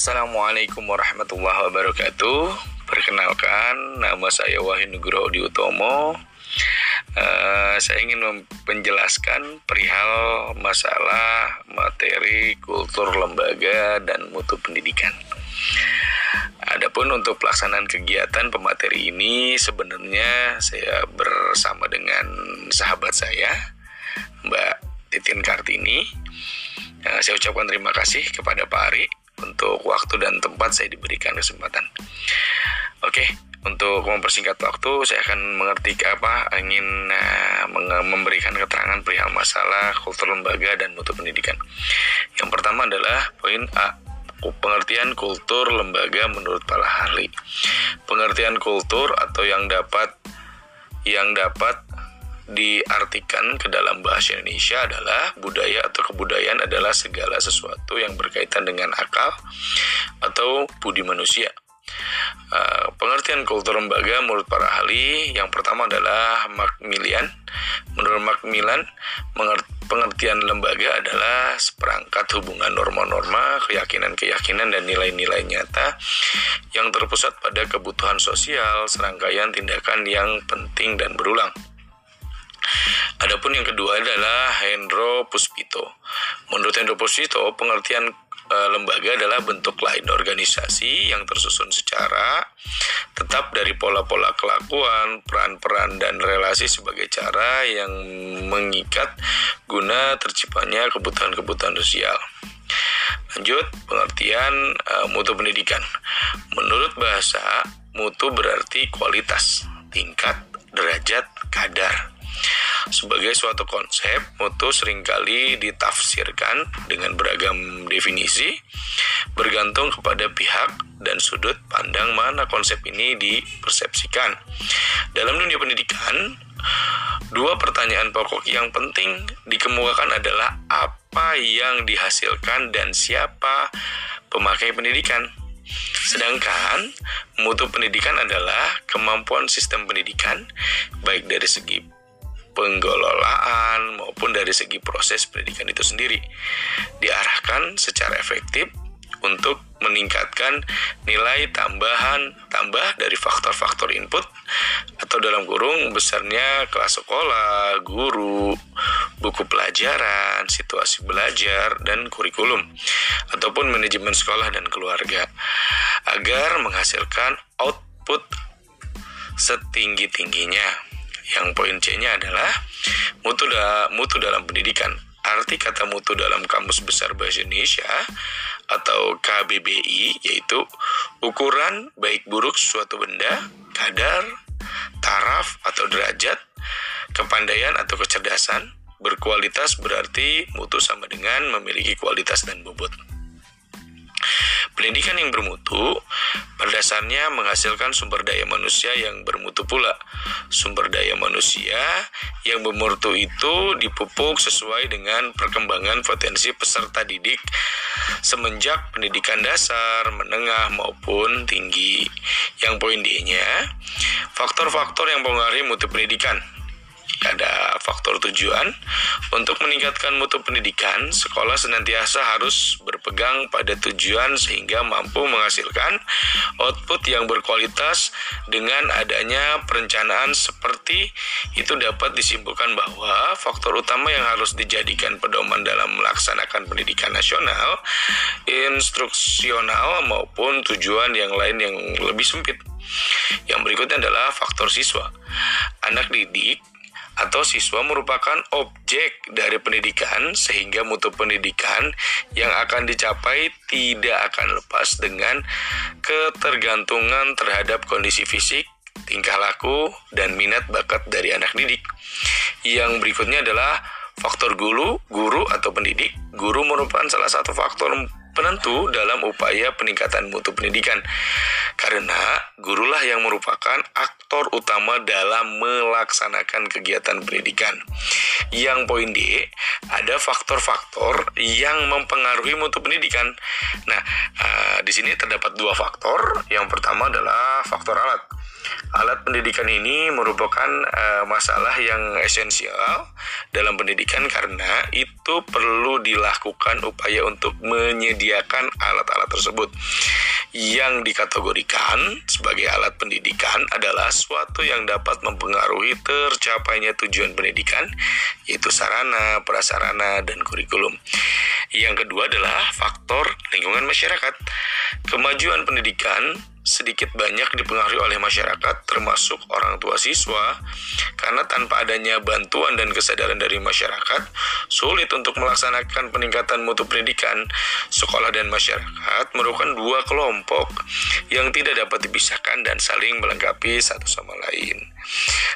Assalamualaikum warahmatullahi wabarakatuh. Perkenalkan, nama saya Wahyu Nugroho di Utomo. Uh, saya ingin menjelaskan perihal masalah materi kultur lembaga dan mutu pendidikan. Adapun untuk pelaksanaan kegiatan pemateri ini sebenarnya saya bersama dengan sahabat saya Mbak Titin Kartini. Uh, saya ucapkan terima kasih kepada Pak Ari untuk waktu dan tempat saya diberikan kesempatan. Oke, untuk mempersingkat waktu, saya akan mengerti apa ingin uh, memberikan keterangan perihal masalah kultur lembaga dan mutu pendidikan. Yang pertama adalah poin A, pengertian kultur lembaga menurut para ahli. Pengertian kultur atau yang dapat yang dapat diartikan ke dalam bahasa Indonesia adalah budaya atau kebudayaan adalah segala sesuatu yang berkaitan dengan akal atau budi manusia. Uh, pengertian kultur lembaga menurut para ahli yang pertama adalah Macmillan. Menurut Macmillan, pengertian lembaga adalah seperangkat hubungan norma-norma, keyakinan-keyakinan dan nilai-nilai nyata yang terpusat pada kebutuhan sosial, serangkaian tindakan yang penting dan berulang. Adapun yang kedua adalah Hendro Puspito. Menurut Hendro Puspito, pengertian e, lembaga adalah bentuk lain organisasi yang tersusun secara tetap dari pola-pola kelakuan, peran-peran dan relasi sebagai cara yang mengikat guna terciptanya kebutuhan-kebutuhan sosial. Lanjut, pengertian e, mutu pendidikan. Menurut bahasa, mutu berarti kualitas, tingkat, derajat, kadar. Sebagai suatu konsep, mutu sering kali ditafsirkan dengan beragam definisi, bergantung kepada pihak dan sudut pandang mana konsep ini dipersepsikan. Dalam dunia pendidikan, dua pertanyaan pokok yang penting dikemukakan adalah apa yang dihasilkan dan siapa pemakai pendidikan. Sedangkan mutu pendidikan adalah kemampuan sistem pendidikan baik dari segi pengelolaan maupun dari segi proses pendidikan itu sendiri. Diarahkan secara efektif untuk meningkatkan nilai tambahan tambah dari faktor-faktor input atau dalam kurung besarnya kelas sekolah, guru, buku pelajaran, situasi belajar dan kurikulum ataupun manajemen sekolah dan keluarga agar menghasilkan output setinggi-tingginya yang poin C-nya adalah mutu, da mutu dalam pendidikan. Arti kata mutu dalam Kamus Besar Bahasa Indonesia atau KBBI yaitu ukuran baik buruk suatu benda, kadar, taraf atau derajat, kepandaian atau kecerdasan, berkualitas berarti mutu sama dengan memiliki kualitas dan bobot. Pendidikan yang bermutu pada dasarnya menghasilkan sumber daya manusia yang bermutu pula. Sumber daya manusia yang bermutu itu dipupuk sesuai dengan perkembangan potensi peserta didik semenjak pendidikan dasar, menengah maupun tinggi. Yang poin D-nya, faktor-faktor yang mempengaruhi mutu pendidikan ada faktor tujuan. Untuk meningkatkan mutu pendidikan, sekolah senantiasa harus berpegang pada tujuan sehingga mampu menghasilkan output yang berkualitas dengan adanya perencanaan seperti itu dapat disimpulkan bahwa faktor utama yang harus dijadikan pedoman dalam melaksanakan pendidikan nasional, instruksional maupun tujuan yang lain yang lebih sempit. Yang berikutnya adalah faktor siswa. Anak didik atau siswa merupakan objek dari pendidikan sehingga mutu pendidikan yang akan dicapai tidak akan lepas dengan ketergantungan terhadap kondisi fisik, tingkah laku, dan minat bakat dari anak didik. Yang berikutnya adalah faktor guru, guru atau pendidik. Guru merupakan salah satu faktor penentu dalam upaya peningkatan mutu pendidikan. Karena gurulah yang merupakan aktor utama dalam melaksanakan kegiatan pendidikan. Yang poin D, ada faktor-faktor yang mempengaruhi mutu pendidikan. Nah, uh, di sini terdapat dua faktor. Yang pertama adalah faktor alat. Alat pendidikan ini merupakan uh, masalah yang esensial dalam pendidikan karena itu perlu dilakukan upaya untuk menyediakan alat-alat tersebut yang dikategorikan sebagai alat pendidikan adalah suatu yang dapat mempengaruhi tercapainya tujuan pendidikan yaitu sarana, prasarana, dan kurikulum. Yang kedua adalah faktor lingkungan masyarakat. Kemajuan pendidikan sedikit banyak dipengaruhi oleh masyarakat termasuk orang tua siswa karena tanpa adanya bantuan dan kesadaran dari masyarakat sulit untuk melaksanakan peningkatan mutu pendidikan sekolah dan masyarakat merupakan dua kelompok yang tidak dapat dipisahkan dan saling melengkapi satu sama lain.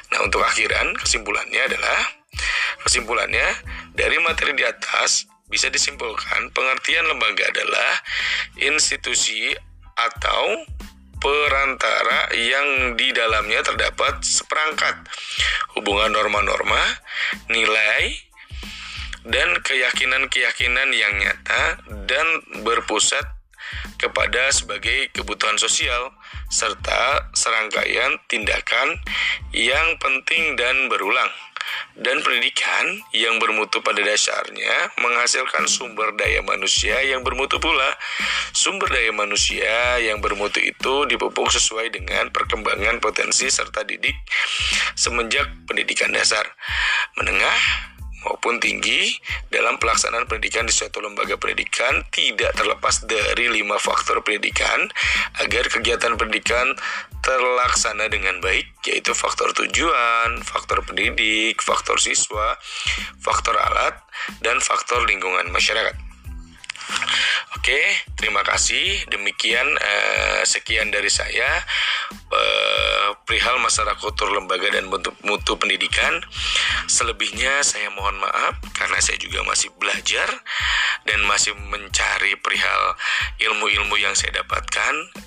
Nah untuk akhiran kesimpulannya adalah kesimpulannya dari materi di atas bisa disimpulkan pengertian lembaga adalah institusi atau perantara yang di dalamnya terdapat seperangkat. Hubungan norma-norma, nilai, dan keyakinan-keyakinan yang nyata dan berpusat kepada sebagai kebutuhan sosial serta serangkaian tindakan yang penting dan berulang dan pendidikan yang bermutu pada dasarnya menghasilkan sumber daya manusia yang bermutu pula. Sumber daya manusia yang bermutu itu dipupuk sesuai dengan perkembangan potensi serta didik semenjak pendidikan dasar, menengah, maupun tinggi dalam pelaksanaan pendidikan di suatu lembaga pendidikan tidak terlepas dari lima faktor pendidikan agar kegiatan pendidikan terlaksana dengan baik yaitu faktor tujuan, faktor pendidik, faktor siswa, faktor alat, dan faktor lingkungan masyarakat. Oke, terima kasih. Demikian eh, sekian dari saya eh, perihal masalah kultur lembaga dan mutu, mutu pendidikan. Selebihnya saya mohon maaf karena saya juga masih belajar dan masih mencari perihal ilmu-ilmu yang saya dapatkan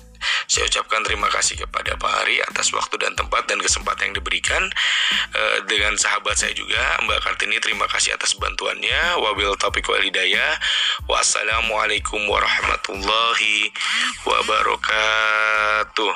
saya ucapkan terima kasih kepada Pak Ari atas waktu dan tempat dan kesempatan yang diberikan. Uh, dengan sahabat saya juga Mbak Kartini terima kasih atas bantuannya. Wabil topik wal hidayah. Wassalamualaikum warahmatullahi wabarakatuh